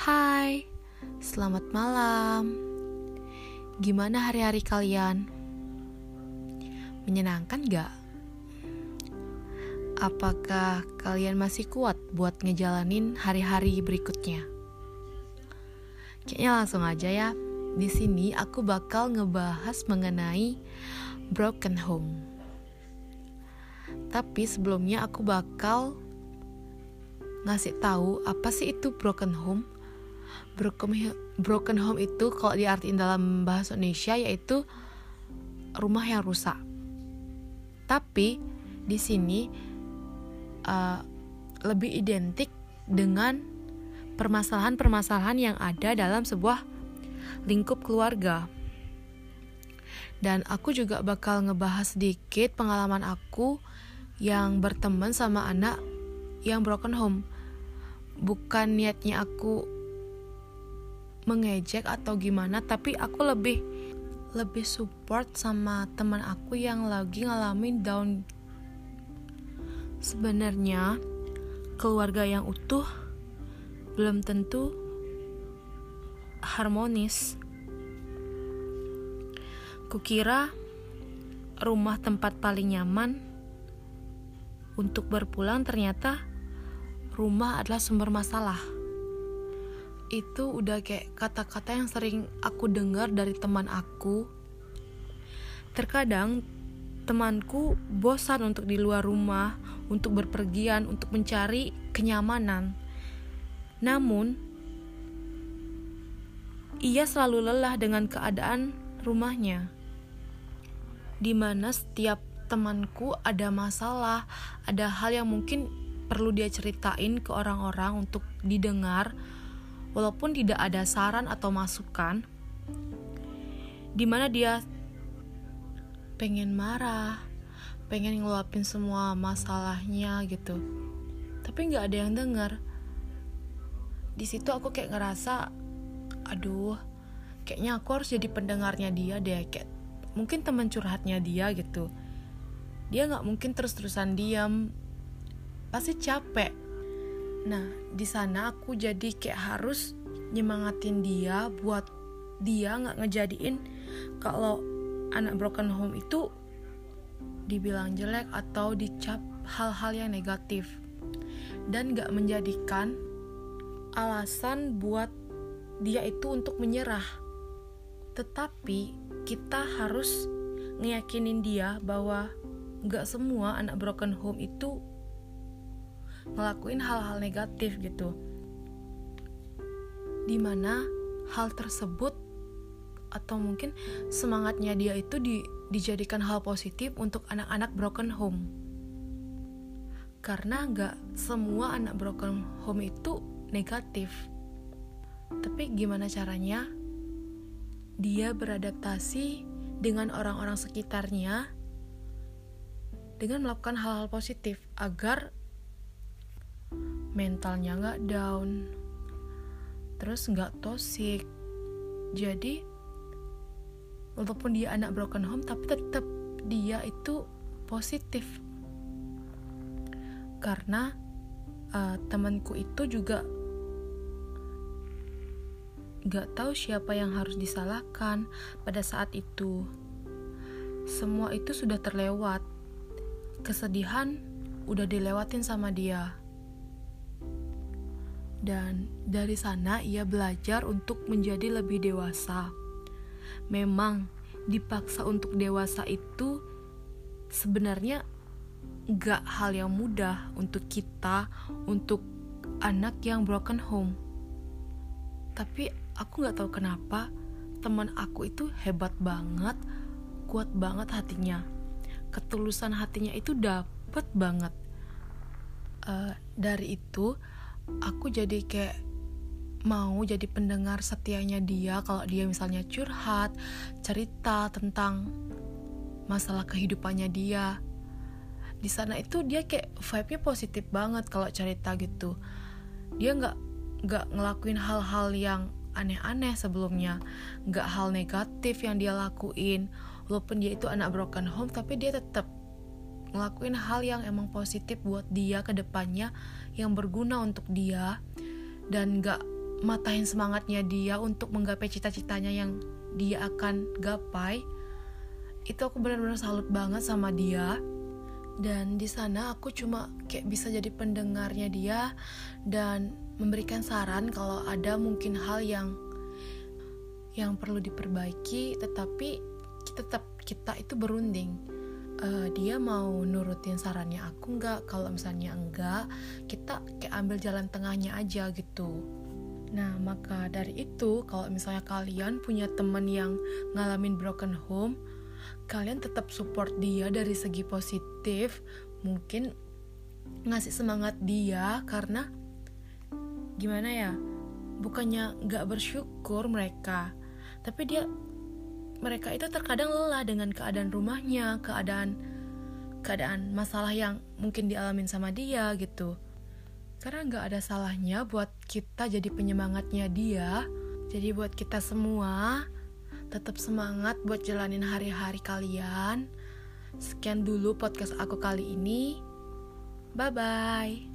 Hai, selamat malam. Gimana hari-hari kalian? Menyenangkan gak? Apakah kalian masih kuat buat ngejalanin hari-hari berikutnya? Kayaknya langsung aja ya. Di sini aku bakal ngebahas mengenai broken home. Tapi sebelumnya aku bakal ngasih tahu apa sih itu broken home. Broken, broken home itu kalau diartikan dalam bahasa Indonesia yaitu rumah yang rusak. Tapi di sini uh, lebih identik dengan permasalahan-permasalahan yang ada dalam sebuah lingkup keluarga. Dan aku juga bakal ngebahas sedikit pengalaman aku yang berteman sama anak yang broken home. Bukan niatnya aku mengejek atau gimana, tapi aku lebih lebih support sama teman aku yang lagi ngalamin down. Sebenarnya keluarga yang utuh belum tentu harmonis. Kukira rumah tempat paling nyaman untuk berpulang ternyata rumah adalah sumber masalah. Itu udah kayak kata-kata yang sering aku dengar dari teman aku. Terkadang temanku bosan untuk di luar rumah, untuk berpergian, untuk mencari kenyamanan. Namun, ia selalu lelah dengan keadaan rumahnya, di mana setiap temanku ada masalah, ada hal yang mungkin perlu dia ceritain ke orang-orang untuk didengar, walaupun tidak ada saran atau masukan, di mana dia pengen marah, pengen ngeluapin semua masalahnya gitu, tapi nggak ada yang dengar. Di situ aku kayak ngerasa aduh kayaknya aku harus jadi pendengarnya dia deh kayak mungkin teman curhatnya dia gitu. Dia nggak mungkin terus-terusan diam pasti capek nah di sana aku jadi kayak harus nyemangatin dia buat dia nggak ngejadiin kalau anak broken home itu dibilang jelek atau dicap hal-hal yang negatif dan gak menjadikan alasan buat dia itu untuk menyerah. Tetapi kita harus ngeyakinin dia bahwa gak semua anak broken home itu ngelakuin hal-hal negatif gitu. Di mana hal tersebut atau mungkin semangatnya dia itu di, dijadikan hal positif untuk anak-anak broken home. Karena gak semua anak broken home itu negatif tapi gimana caranya dia beradaptasi dengan orang-orang sekitarnya dengan melakukan hal-hal positif agar mentalnya nggak down, terus nggak toxic. Jadi walaupun dia anak broken home tapi tetap dia itu positif karena uh, temanku itu juga Gak tahu siapa yang harus disalahkan pada saat itu. Semua itu sudah terlewat. Kesedihan udah dilewatin sama dia. Dan dari sana ia belajar untuk menjadi lebih dewasa. Memang dipaksa untuk dewasa itu sebenarnya gak hal yang mudah untuk kita, untuk anak yang broken home. Tapi aku nggak tahu kenapa teman aku itu hebat banget kuat banget hatinya ketulusan hatinya itu dapet banget uh, dari itu aku jadi kayak mau jadi pendengar setianya dia kalau dia misalnya curhat cerita tentang masalah kehidupannya dia. Di sana itu dia kayak vibe-nya positif banget kalau cerita gitu. Dia nggak nggak ngelakuin hal-hal yang aneh-aneh sebelumnya. Nggak hal negatif yang dia lakuin. Walaupun dia itu anak broken home tapi dia tetap ngelakuin hal yang emang positif buat dia ke depannya yang berguna untuk dia dan nggak matahin semangatnya dia untuk menggapai cita-citanya yang dia akan gapai itu aku benar-benar salut banget sama dia. Dan di sana aku cuma kayak bisa jadi pendengarnya dia dan memberikan saran kalau ada mungkin hal yang yang perlu diperbaiki tetapi tetap kita itu berunding uh, dia mau nurutin sarannya aku nggak? Kalau misalnya enggak kita kayak ambil jalan tengahnya aja gitu. Nah maka dari itu kalau misalnya kalian punya teman yang ngalamin broken home kalian tetap support dia dari segi positif. Mungkin ngasih semangat dia karena gimana ya bukannya nggak bersyukur mereka tapi dia mereka itu terkadang lelah dengan keadaan rumahnya keadaan keadaan masalah yang mungkin dialamin sama dia gitu karena nggak ada salahnya buat kita jadi penyemangatnya dia jadi buat kita semua Tetap semangat buat jalanin hari-hari kalian. Sekian dulu podcast aku kali ini. Bye bye.